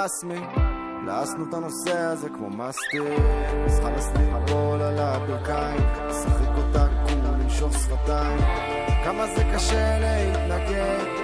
אבל ברסמי, לעסנו את הנושא הזה כמו מסטיק. אז חלאס ליפול על הברכיים, לשחק אותה קול, לנשוך שפתיים. כמה זה קשה להתנגד,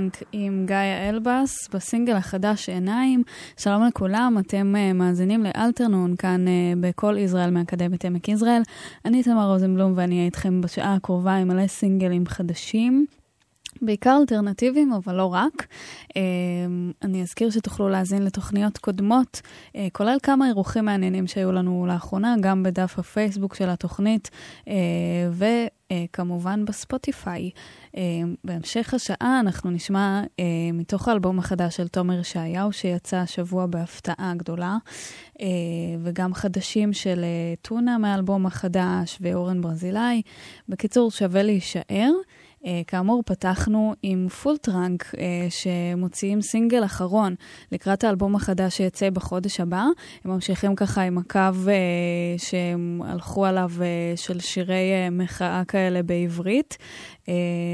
Full Trunk עם גיא אלבס בסינגל החדש עיניים. שלום לכולם, אתם אה, מאזינים לאלטרנון כאן אה, בכל ישראל מאקדמית עמק יזרעאל. אני תמר רוזנבלום ואני אהיה איתכם בשעה הקרובה עם מלא סינגלים חדשים. בעיקר אלטרנטיביים, אבל לא רק. אה, אני אזכיר שתוכלו להאזין לתוכניות קודמות, אה, כולל כמה אירוחים מעניינים שהיו לנו לאחרונה, גם בדף הפייסבוק של התוכנית, אה, וכמובן בספוטיפיי. אה, בהמשך השעה אנחנו נשמע אה, מתוך האלבום החדש של תומר ישעיהו, שיצא השבוע בהפתעה גדולה, אה, וגם חדשים של אה, טונה מהאלבום החדש ואורן ברזילי. בקיצור, שווה להישאר. אה, כאמור, פתחנו עם Full Trunk, אה, שמוציאים סינגל אחרון לקראת האלבום החדש שיצא בחודש הבא. הם ממשיכים ככה עם הקו אה, שהם הלכו עליו של שירי מחאה כאלה בעברית.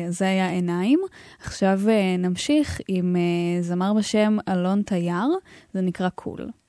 זה היה עיניים. עכשיו נמשיך עם זמר בשם אלון תייר, זה נקרא קול. Cool.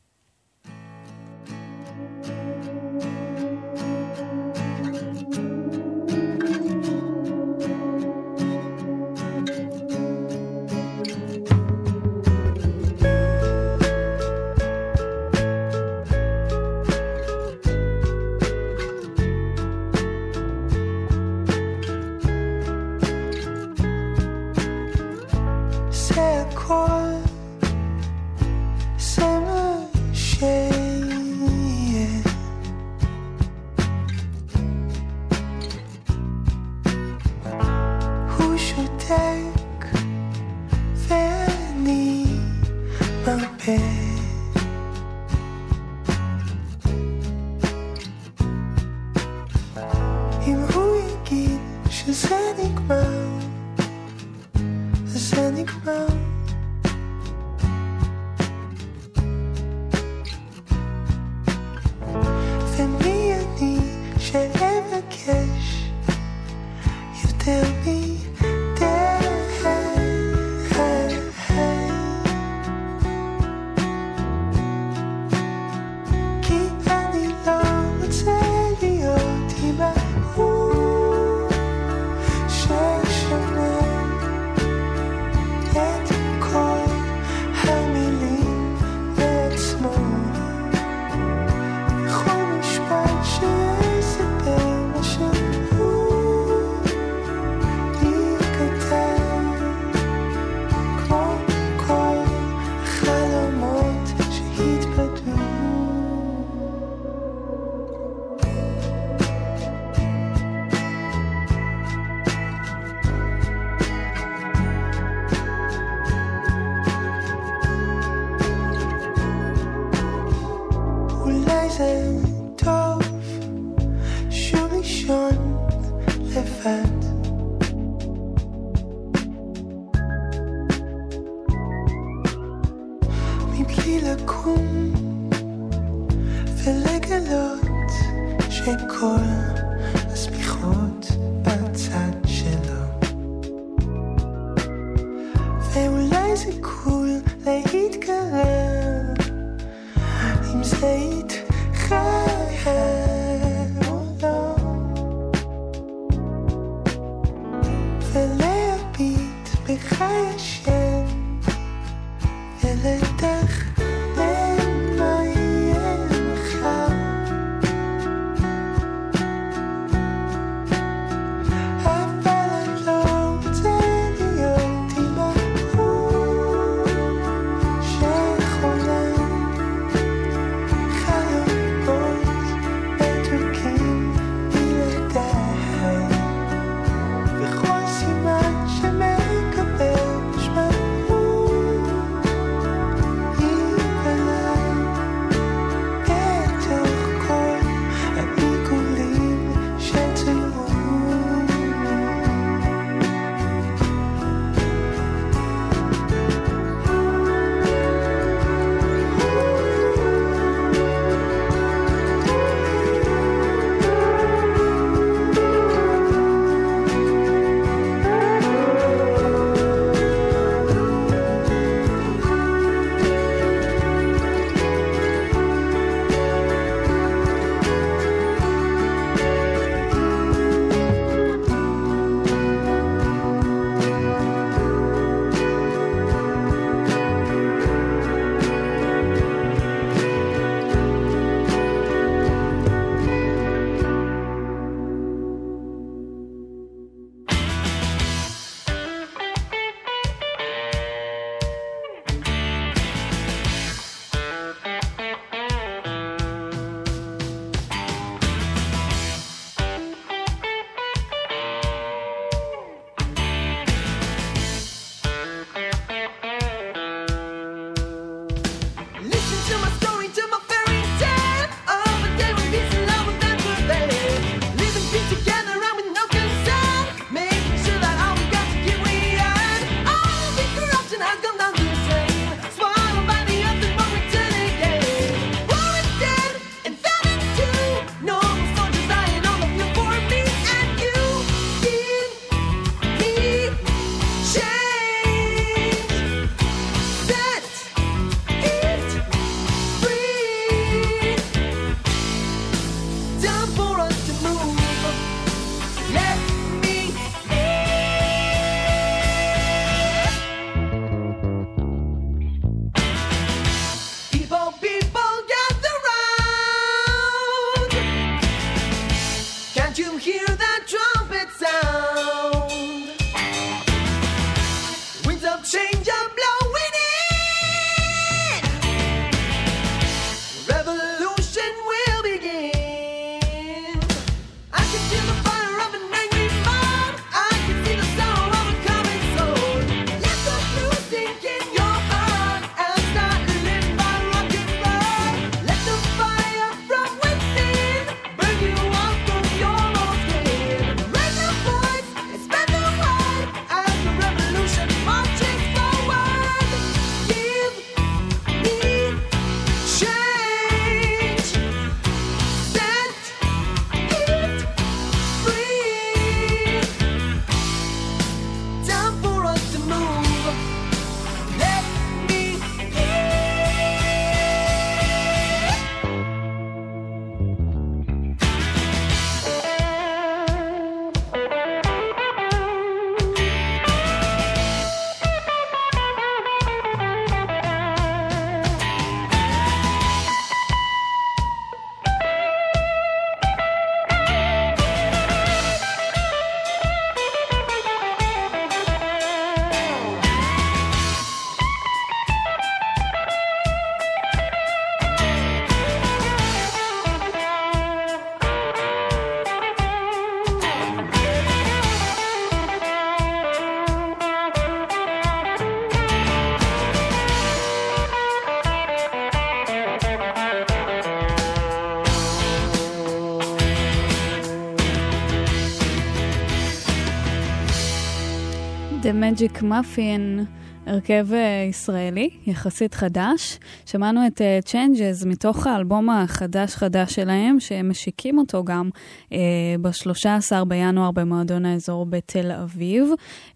The Magic Muffin, הרכב אה, ישראלי, יחסית חדש. שמענו את אה, Changes מתוך האלבום החדש-חדש שלהם, שהם משיקים אותו גם אה, ב-13 בינואר במועדון האזור בתל אביב.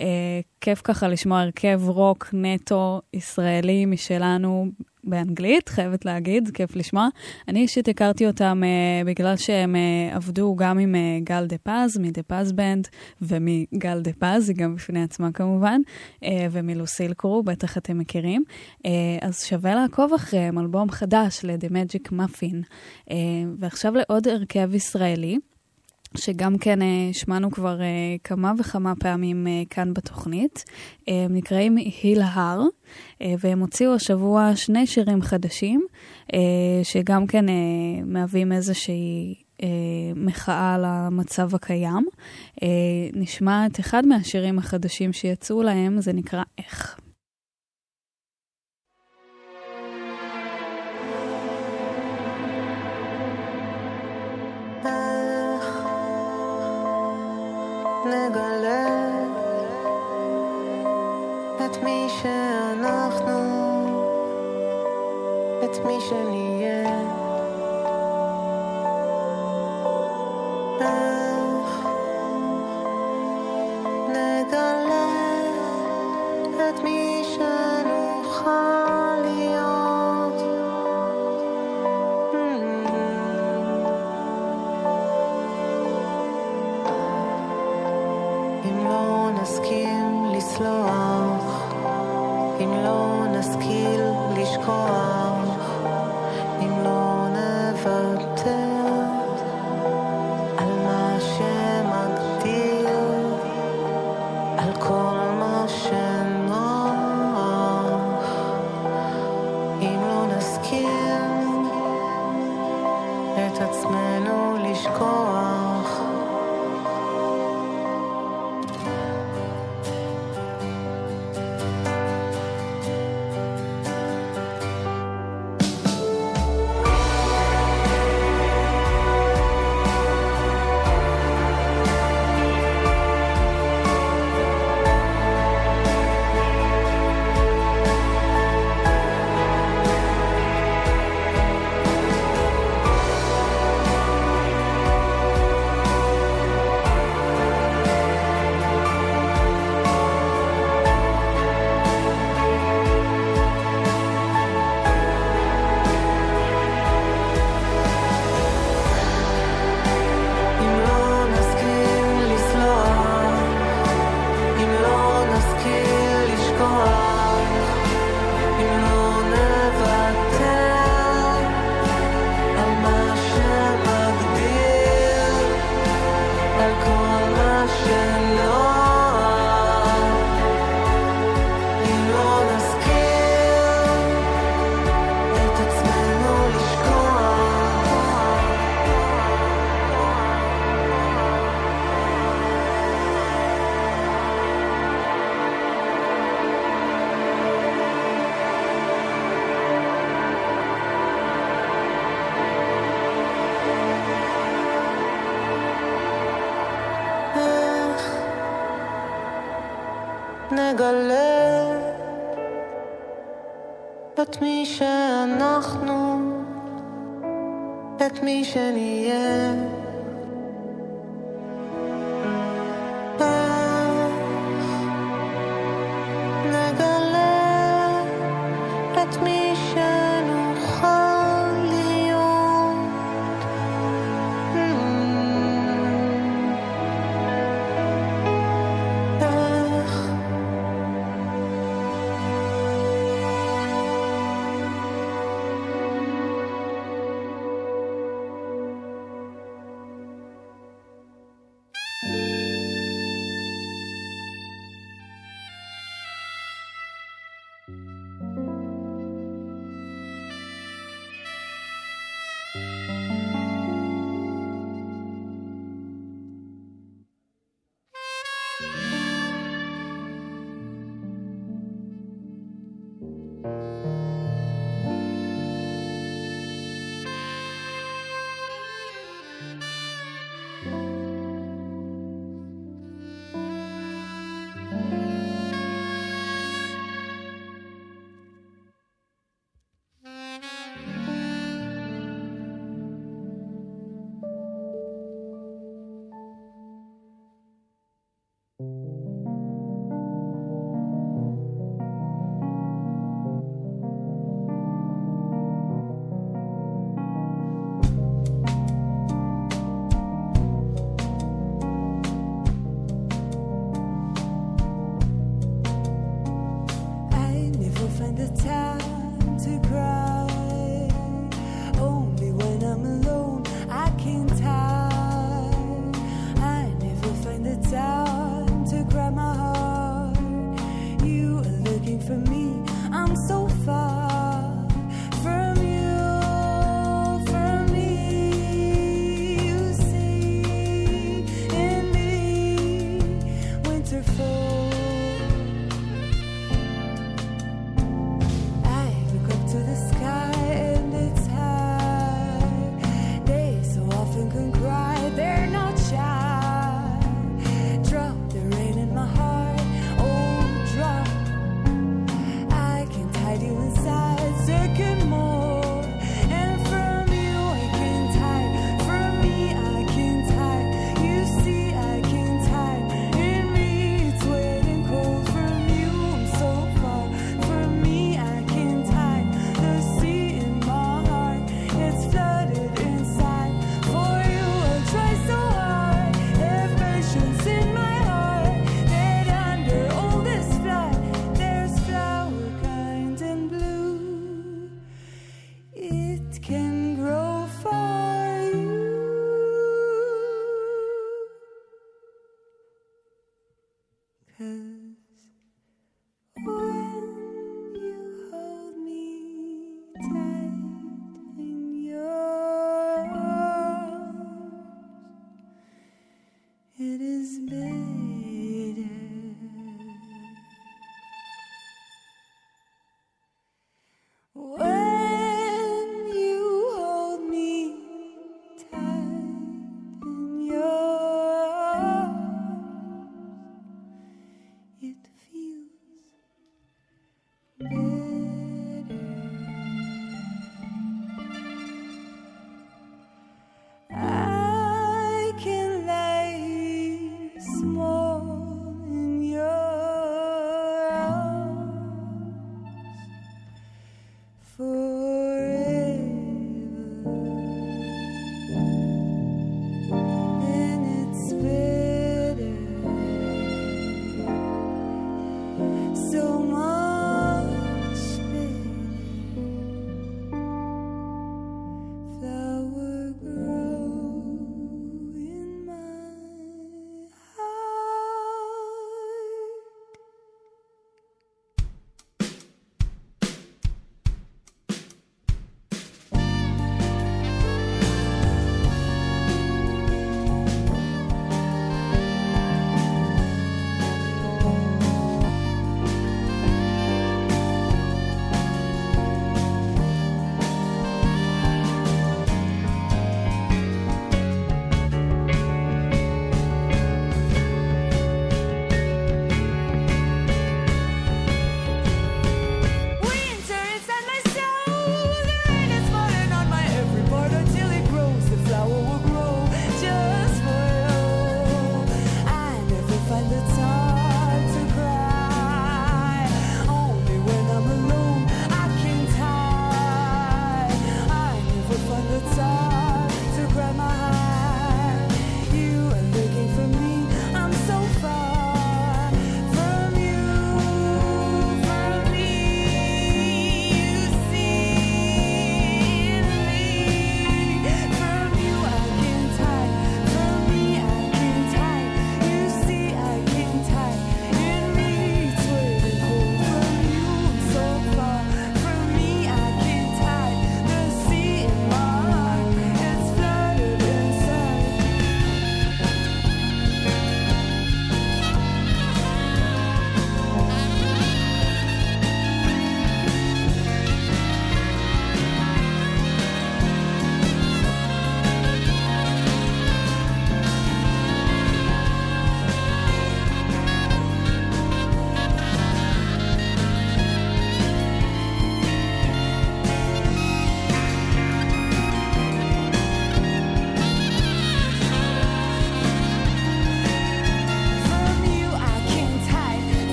אה, כיף ככה לשמוע הרכב רוק נטו ישראלי משלנו באנגלית, חייבת להגיד, כיף לשמוע. אני אישית הכרתי אותם uh, בגלל שהם uh, עבדו גם עם uh, גל דה פז, מדה פז בנד, ומגל דה פז, היא גם בפני עצמה כמובן, uh, ומלוסיל קרו, בטח אתם מכירים. Uh, אז שווה לעקוב אחריהם, אלבום חדש ל-The Magic Muffin. Uh, ועכשיו לעוד הרכב ישראלי. שגם כן אה, שמענו כבר אה, כמה וכמה פעמים אה, כאן בתוכנית. הם נקראים היל הר, והם הוציאו השבוע שני שירים חדשים, שגם כן מהווים איזושהי אה, מחאה על המצב הקיים. נשמע את אחד מהשירים החדשים שיצאו להם, זה נקרא. איך נגלה את מי שאנחנו, את מי שנהיה. איך נגלה את מי נסכים לסלוח, אם לא נשכיל לשכוח, אם לא נוותר נגלה את מי שאנחנו, את מי שנהיה. the time.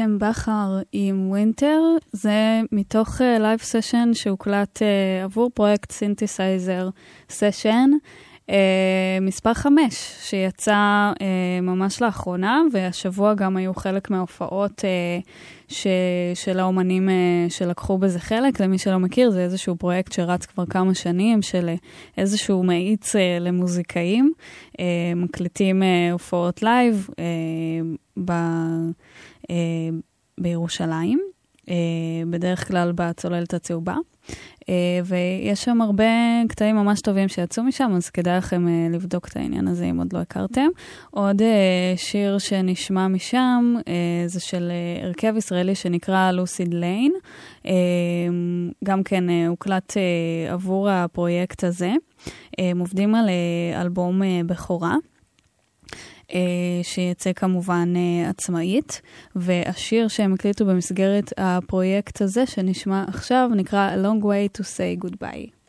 רותם בכר עם Winter, זה מתוך לייב אה, סשן שהוקלט uh, עבור פרויקט synthesizer session, אה, מספר 5, שיצא אה, ממש לאחרונה, והשבוע גם היו חלק מההופעות אה, ש, של האומנים אה, שלקחו בזה חלק. למי שלא מכיר, זה איזשהו פרויקט שרץ כבר כמה שנים, של אה, איזשהו מאיץ אה, למוזיקאים, uh, מקליטים אה, הופעות live אה. אה, בירושלים, אה, בדרך כלל בצוללת הצהובה. אה, ויש שם הרבה קטעים ממש טובים שיצאו משם, אז כדאי לכם לבדוק את העניין הזה אם עוד לא הכרתם. עוד שיר שנשמע משם זה של הרכב ישראלי שנקרא Lucid Lane. גם כן הוקלט עבור הפרויקט הזה. הם עובדים על אלבום בכורה. אה, שיצא כמובן אה, עצמאית, והשיר שהם הקליטו במסגרת הפרויקט הזה, שנשמע עכשיו, נקרא Long Way to Say Goodbye.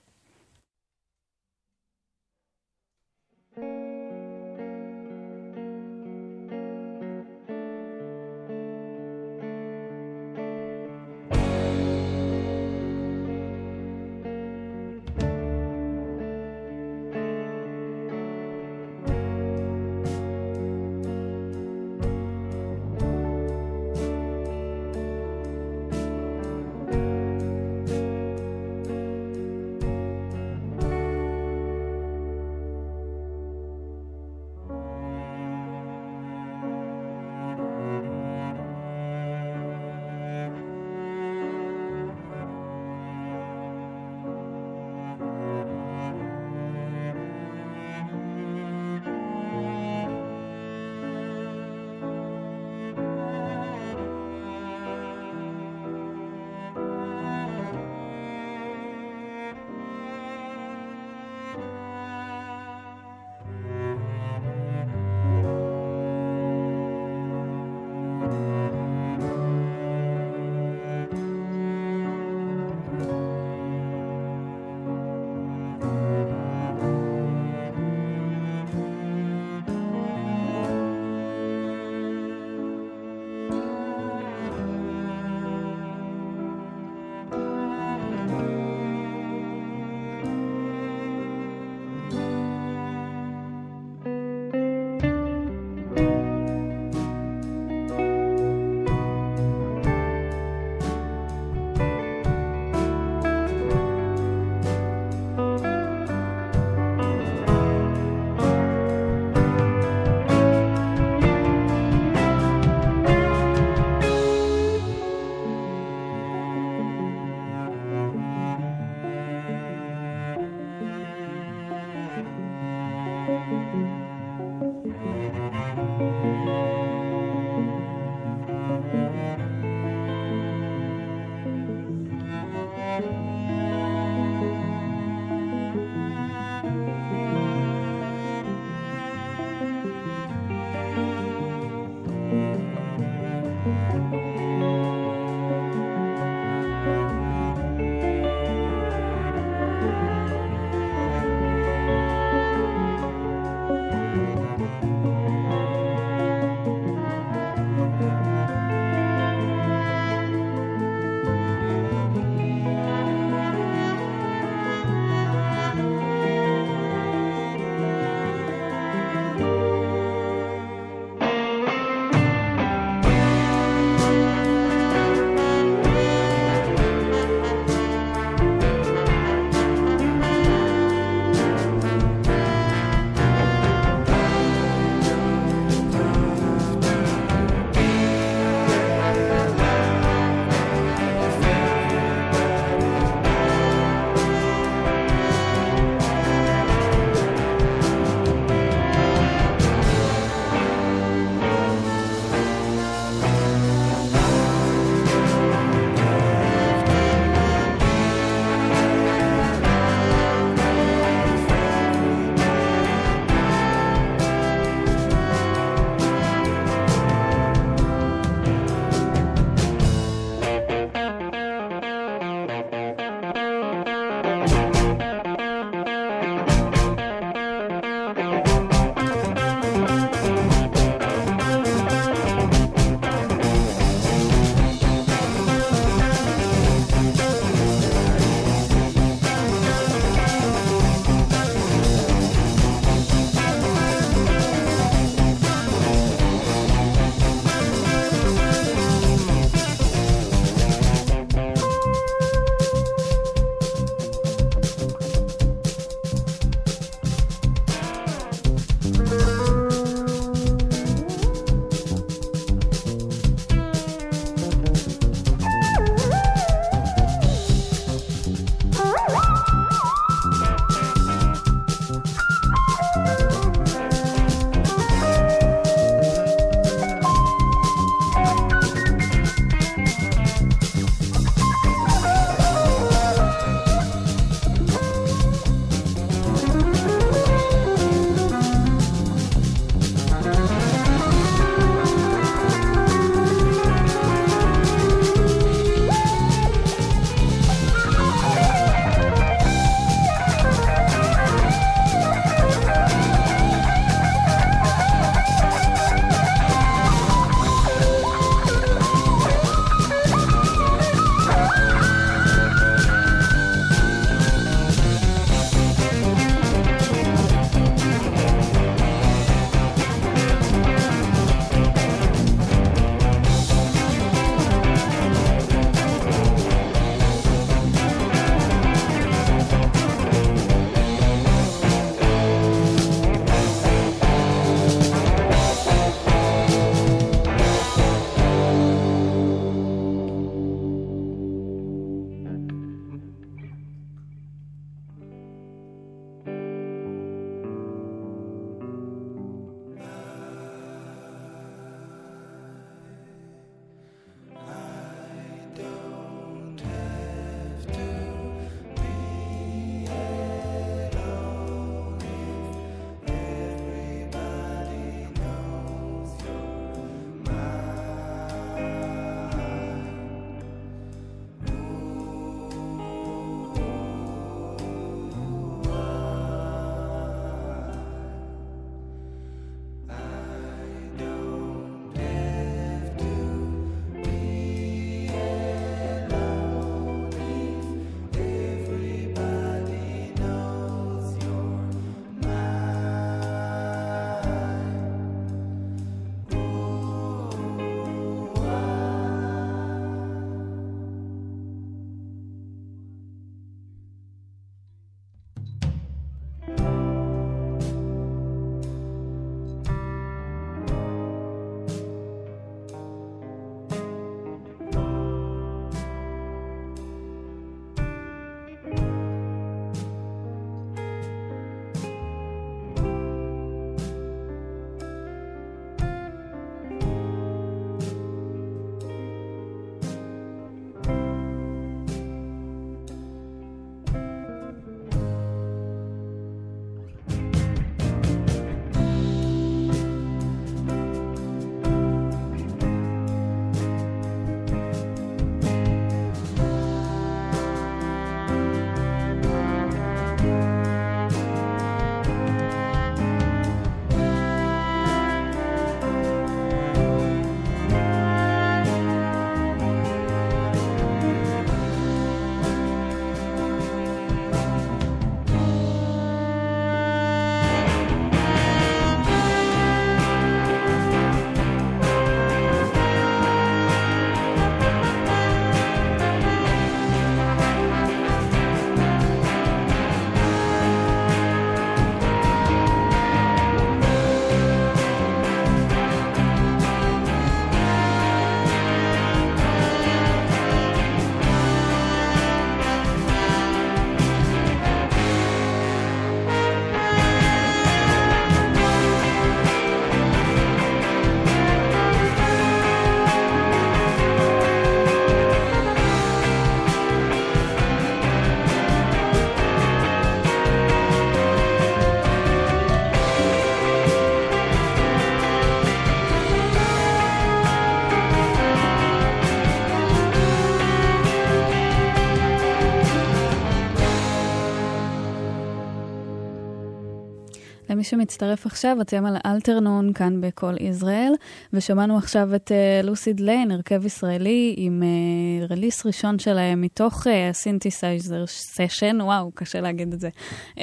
שמצטרף עכשיו, אתם על אלטרנון כאן בכל ישראל, ושמענו עכשיו את אה, Lucid Lane, הרכב ישראלי, עם אה, release ראשון שלהם מתוך הסינתסייזר אה, סשן, וואו, קשה להגיד את זה, אה,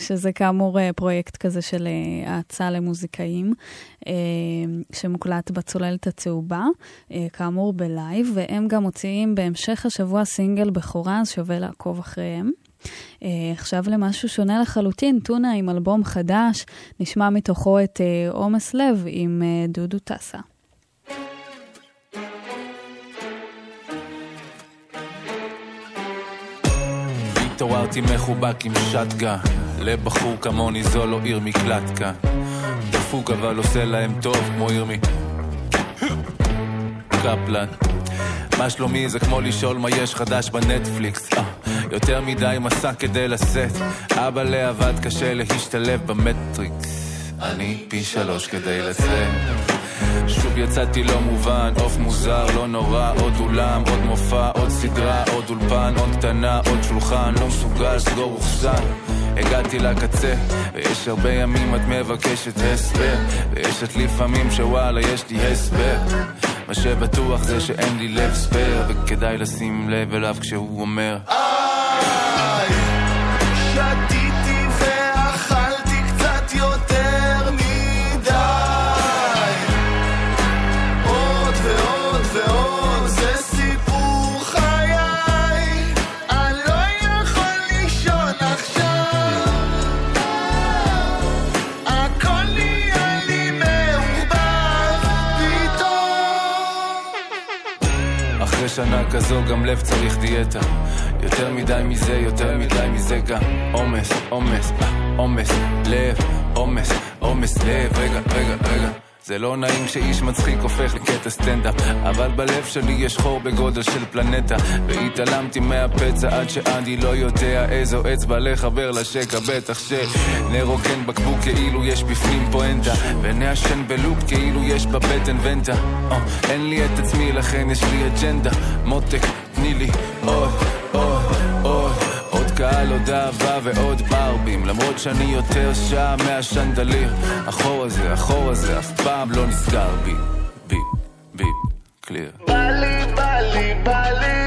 שזה כאמור אה, פרויקט כזה של אה, האצה למוזיקאים, uh, שמוקלט בצוללת הצהובה, uh, כאמור ב live, והם גם מוציאים בהמשך השבוע סינגל בכורה, אז שווה לעקוב אחריהם. Uh, עכשיו למשהו שונה לחלוטין, טונה עם אלבום חדש, נשמע מתוכו את uh, עומס לב עם uh, דודו טסה. התעוררתי מחובק עם שטגה לבחור כמוני זו לא עיר מקלט כאן דפוק אבל עושה להם טוב כמו ירמי. קפלן מה שלומי? זה כמו לשאול מה יש חדש בנטפליקס. אה, יותר מדי מסע כדי לשאת. אבא לעבד קשה להשתלב במטריקס. אני פי שלוש כדי לצאת. שוב יצאתי לא מובן, עוף מוזר, לא נורא, עוד אולם, עוד מופע, עוד סדרה, עוד אולפן, עוד קטנה, עוד שולחן, לא מסוגל, סגור אוחסן. הגעתי לקצה, ויש הרבה ימים את מבקשת הסבר, ויש את לפעמים שוואלה יש לי הסבר. מה שבטוח זה שאין לי לב ספייר, וכדאי לשים לב אליו כשהוא אומר. איי, אחרי שנה כזו גם לב צריך דיאטה. יותר מדי מזה, יותר מדי מזה גם. עומס, עומס, עומס, לב, עומס, עומס לב. רגע, רגע, רגע זה לא נעים כשאיש מצחיק הופך לקטע סטנדאפ אבל בלב שלי יש חור בגודל של פלנטה והתעלמתי מהפצע עד שאני לא יודע איזו אצבע לחבר לשקע בטח שנרוקן בקבוק כאילו יש בפנים פואנטה ונעשן בלופ כאילו יש בבטן ונטה. אה, אין לי את עצמי לכן יש לי אג'נדה. מותק תני לי עוד, עוד, עוד קהל, עוד אהבה ועוד ברבים. למרות שאני יותר שעה מהשנדליר. החור הזה, החור הזה אף פעם לא נסגר בי. ביפ, ביפ, קליר בא לי, בא לי, בא לי,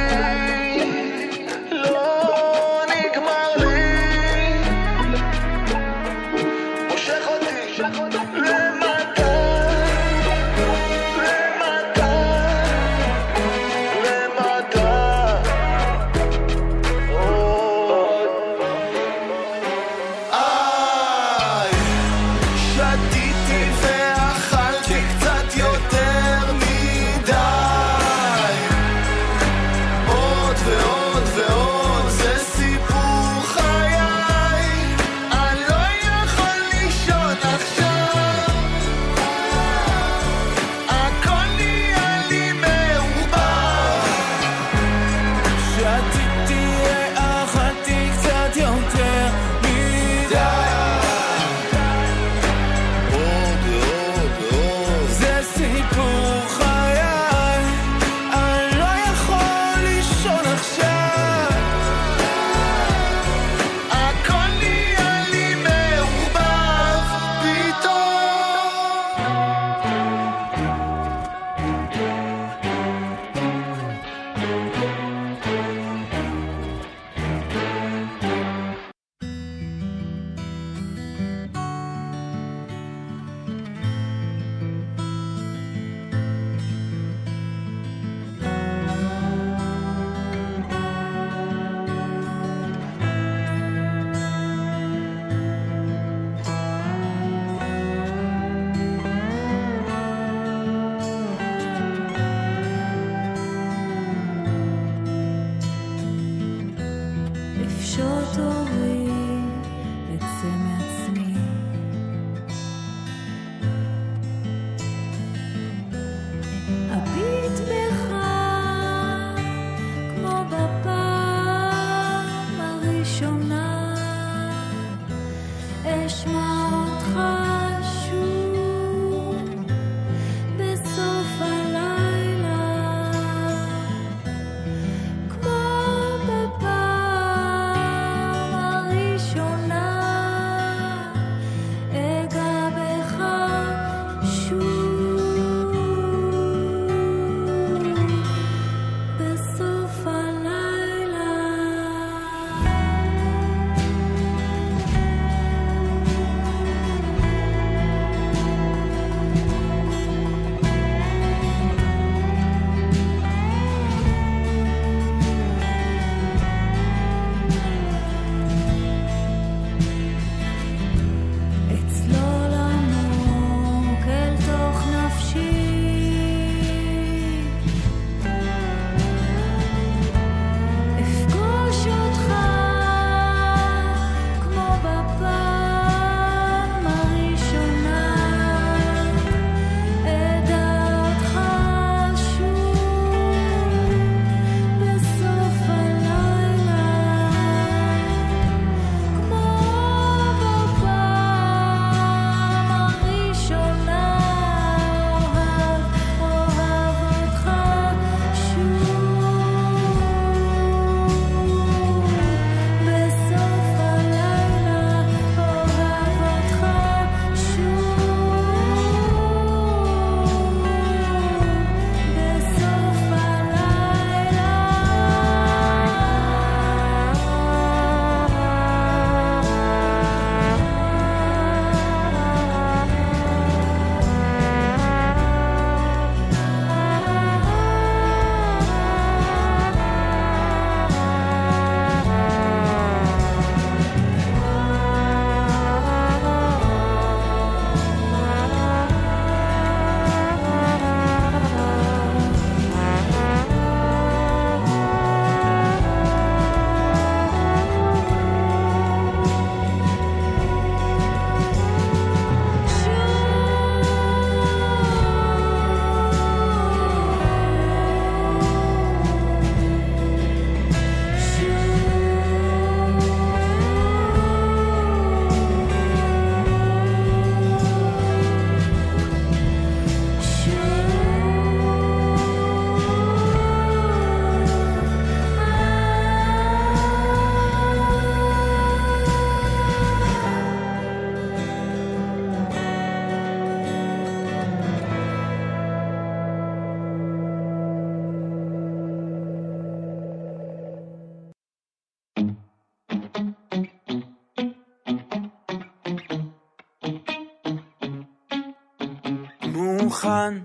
כאן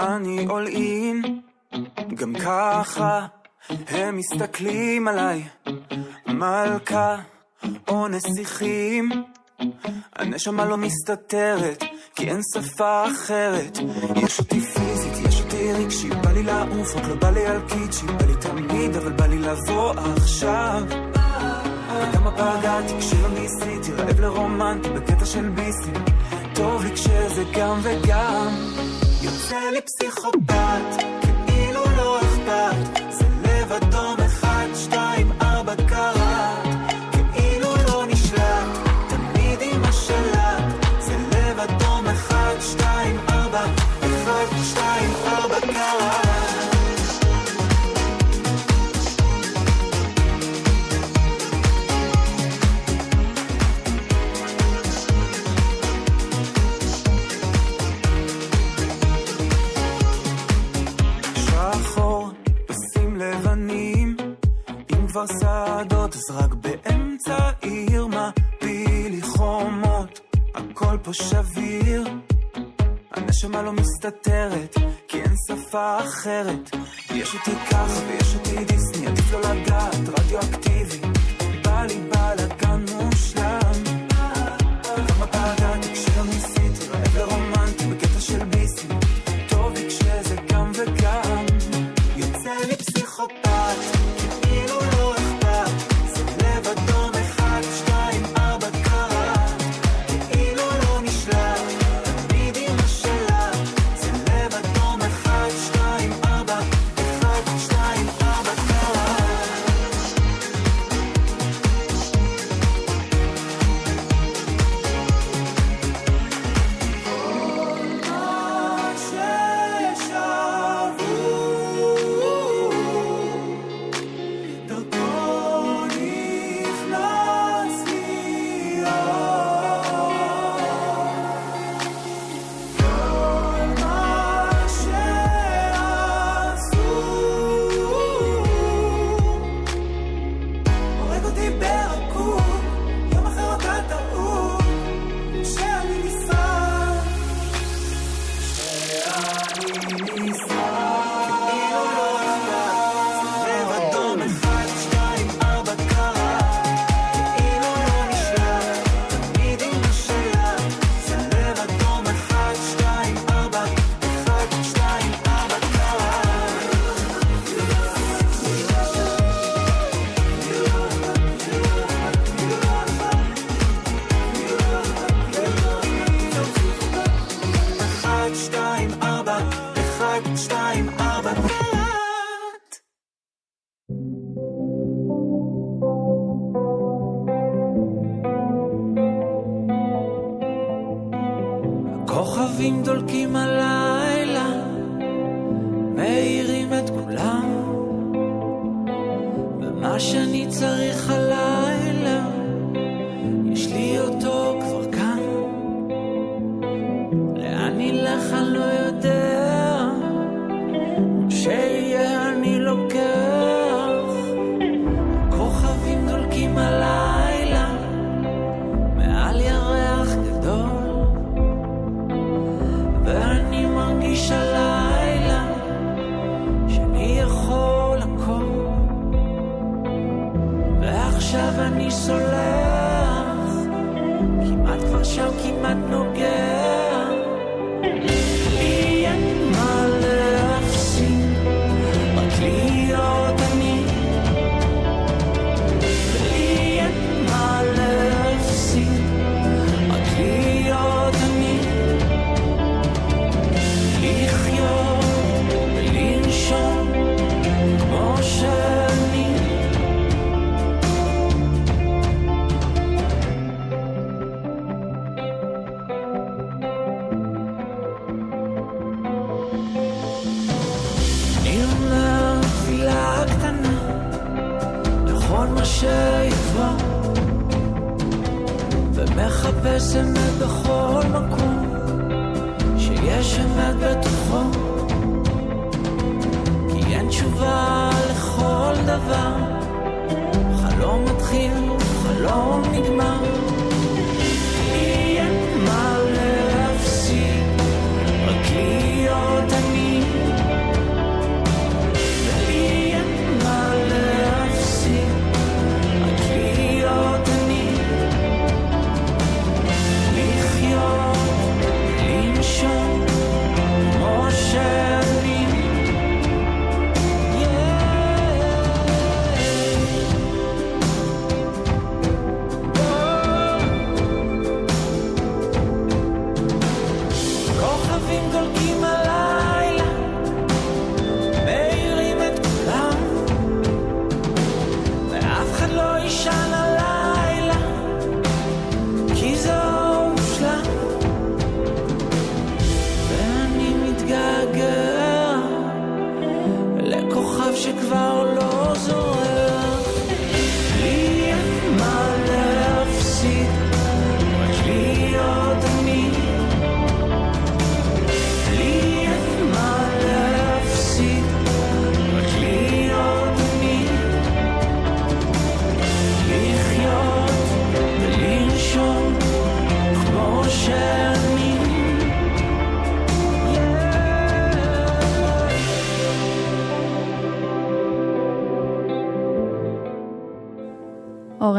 אני all in, גם ככה הם מסתכלים עליי, מלכה או נסיכים. הנשמה לא מסתתרת, כי אין שפה אחרת. יש אותי פיזית, יש אותי רגשי, בא לי לעוף, רק לא בא לי על קיצ'י, בא לי תמיד, אבל בא לי לבוא עכשיו. וגם הפגעתי כשלא ניסיתי, רעב לרומנטי בקטע של ביסים. טוב לי כשזה גם וגם. יוצא לי פסיכופת, כאילו לא אכפת, זה לב אדום חיפוש אוויר. הנשמה לא מסתתרת, כי אין שפה אחרת. יש אותי כך ויש אותי דיסני, עדיף לא לדעת, רדיואקטיבי.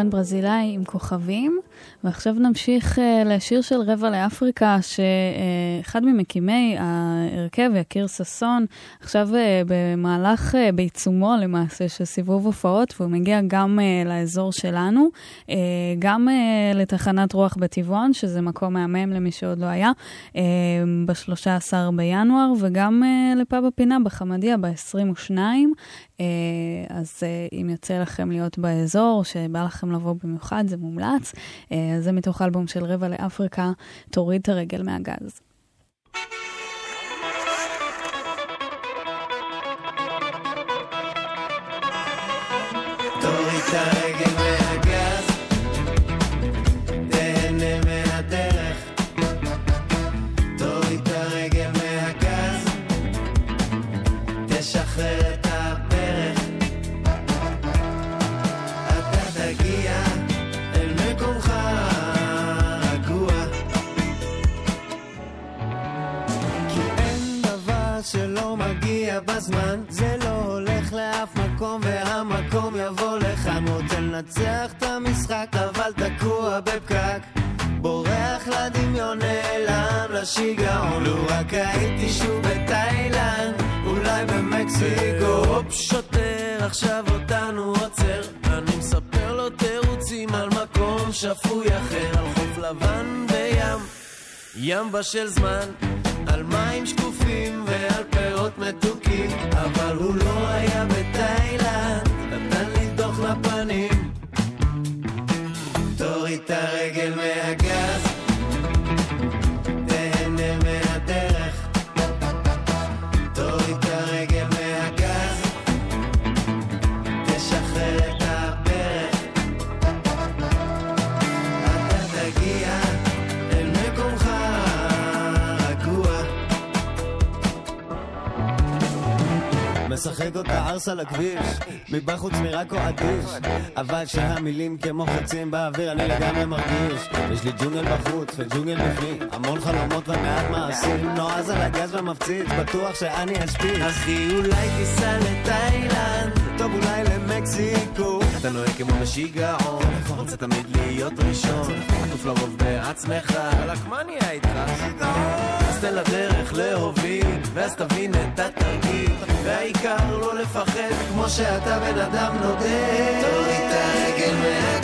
ברזילאי עם כוכבים, ועכשיו נמשיך uh, לשיר של רבע לאפריקה, שאחד ממקימי ההרכב, יקיר ששון, עכשיו uh, במהלך, uh, בעיצומו למעשה, של סיבוב הופעות, והוא מגיע גם uh, לאזור שלנו, uh, גם uh, לתחנת רוח בטבעון, שזה מקום מהמם למי שעוד לא היה, uh, ב-13 בינואר, וגם uh, לפאב הפינה בחמדיה ב-22. אה, אז אה, אם יוצא לכם להיות באזור, שבא לכם לבוא במיוחד, זה מומלץ. אז זה מתוך אלבום של רבע לאפריקה, תוריד את הרגל מהגז. תוריד בזמן, זה לא הולך לאף מקום והמקום יבוא לכאן. רוצה לנצח את המשחק אבל תקוע בפקק. בורח לדמיון נעלם לשיגעון, לו רק הייתי שוב בתאילנד, אולי במקסיקו. הופ, שוטר עכשיו אותנו עוצר, אני מספר לו תירוצים על מקום שפוי אחר, על חוף לבן בים. ים בשל זמן, על מים שקופים על הכביש, מבחוץ נראה כה אדיש, אבל שהמילים כמו חצים באוויר אני לגמרי מרגיש. יש לי ג'ונגל בחוץ וג'ונגל בפנים, המון חלומות ומעט מעשים, נועז על הגז ומפציץ, בטוח שאני אשפיץ. אחי, אולי תיסע לתאילנד, טוב אולי למקסיקו, אתה נוהג כמו בשיגעון, רוצה תמיד להיות ראשון, עטוף לרוב בעצמך, וואלכ, מה נהיה איתך? אז תן לדרך להוביל, ואז תבין את התרגיל, והעיקר לא לפחד, כמו שאתה בן אדם נודד. תוריד את הרגל מהגז,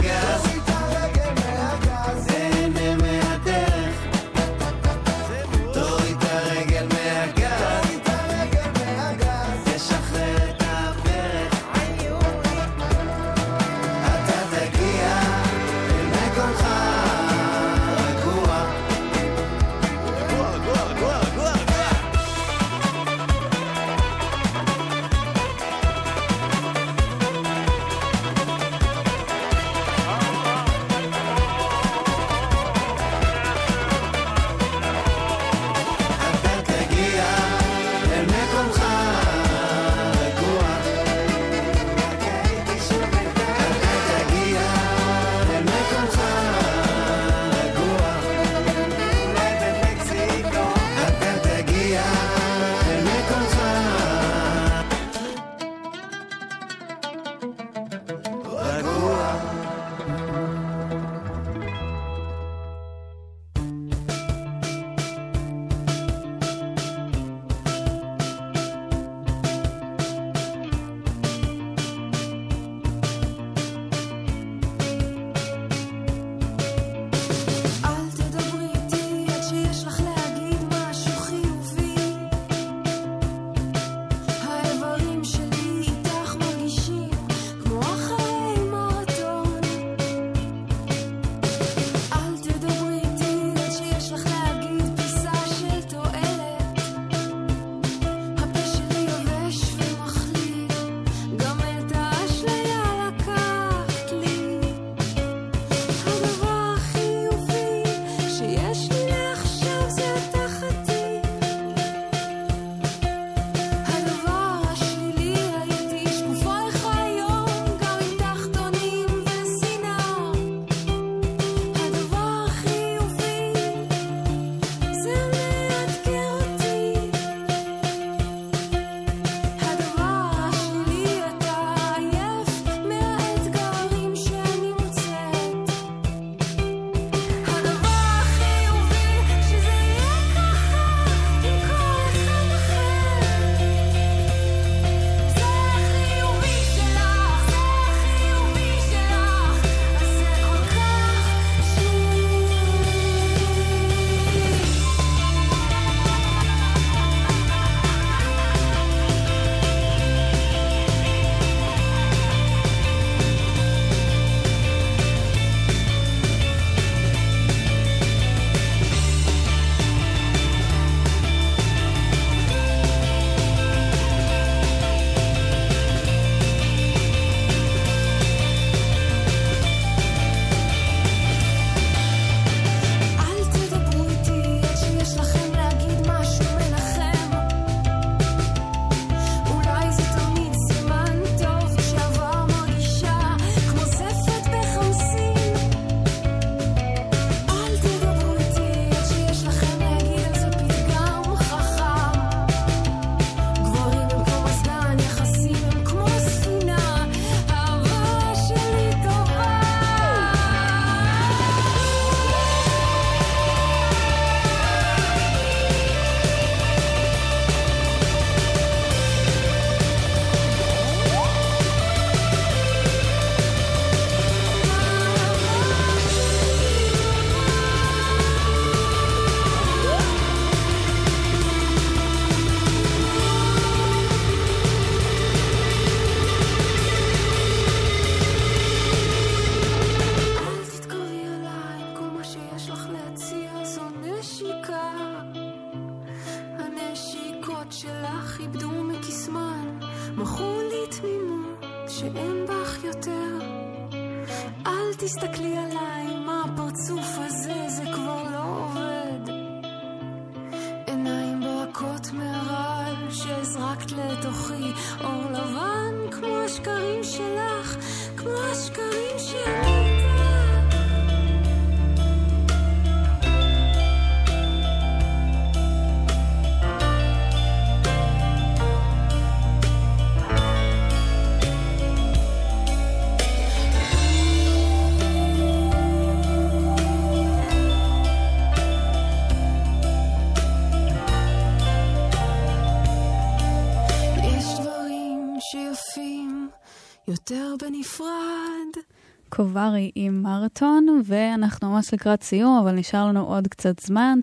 קוברי עם מרתון, ואנחנו ממש לקראת סיום, אבל נשאר לנו עוד קצת זמן.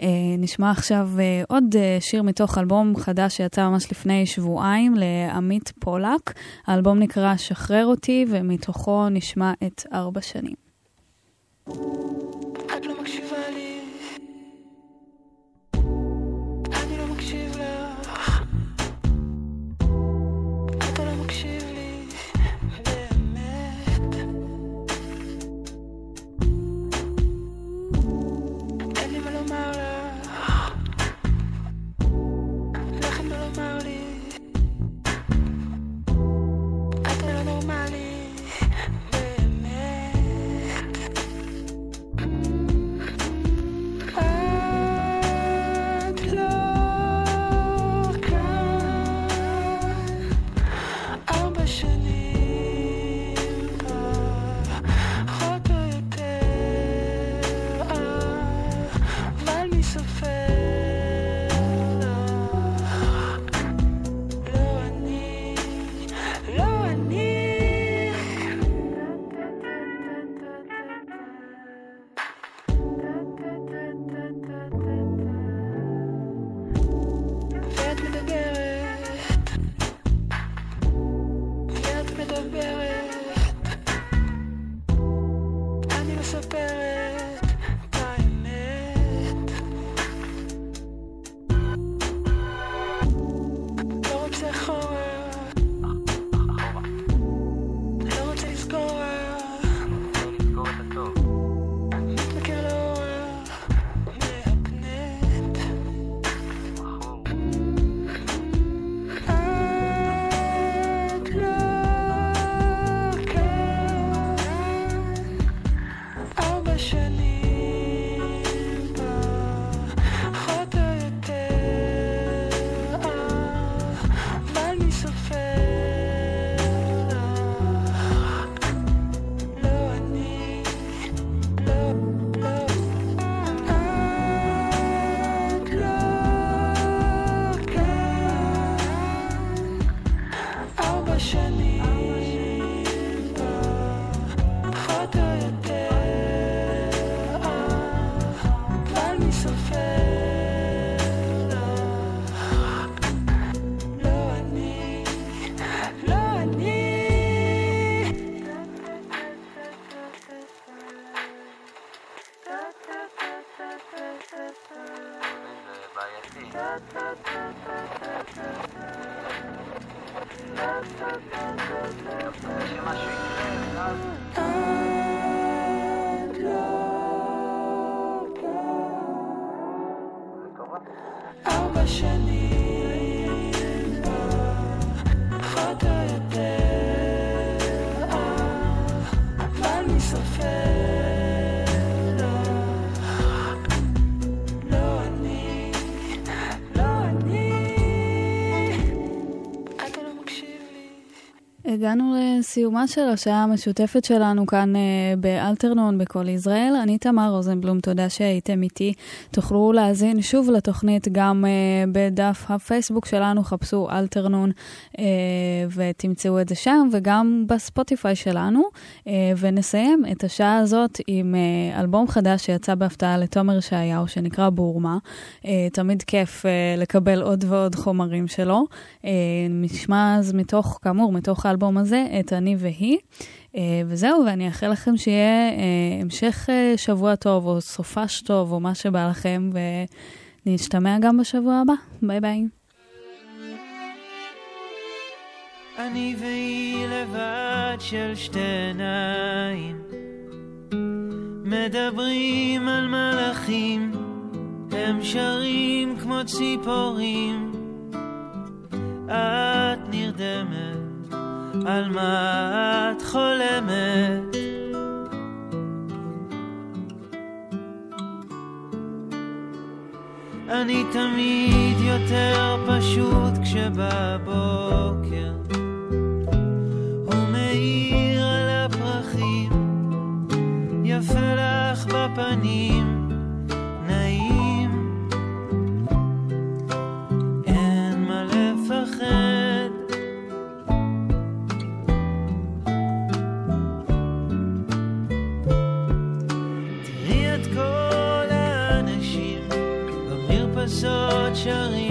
אה, נשמע עכשיו אה, עוד אה, שיר מתוך אלבום חדש שיצא ממש לפני שבועיים לעמית פולק. האלבום נקרא שחרר אותי, ומתוכו נשמע את ארבע שנים. את הגענו לסיומה של השעה המשותפת שלנו כאן אה, באלתרנון בכל ישראל. אני תמר רוזנבלום, תודה שהייתם איתי. תוכלו להאזין שוב לתוכנית גם אה, בדף הפייסבוק שלנו, חפשו אלתרנון אה, ותמצאו את זה שם, וגם בספוטיפיי שלנו. ונסיים את השעה הזאת עם אלבום חדש שיצא בהפתעה לתומר ישעיהו, שנקרא בורמה. תמיד כיף לקבל עוד ועוד חומרים שלו. נשמע אז מתוך, כאמור, מתוך האלבום במקום הזה, את אני והיא. Uh, וזהו, ואני אאחל לכם שיהיה uh, המשך uh, שבוע טוב, או סופש טוב, או מה שבא לכם, ונשתמע גם בשבוע הבא. ביי ביי. אני והיא לבד של שתי עיניים מדברים על מלאכים הם שרים כמו ציפורים את נרדמת על מה את חולמת. אני תמיד יותר פשוט כשבבוקר הוא מאיר על הפרחים, יפה לך בפנים. j'arrive.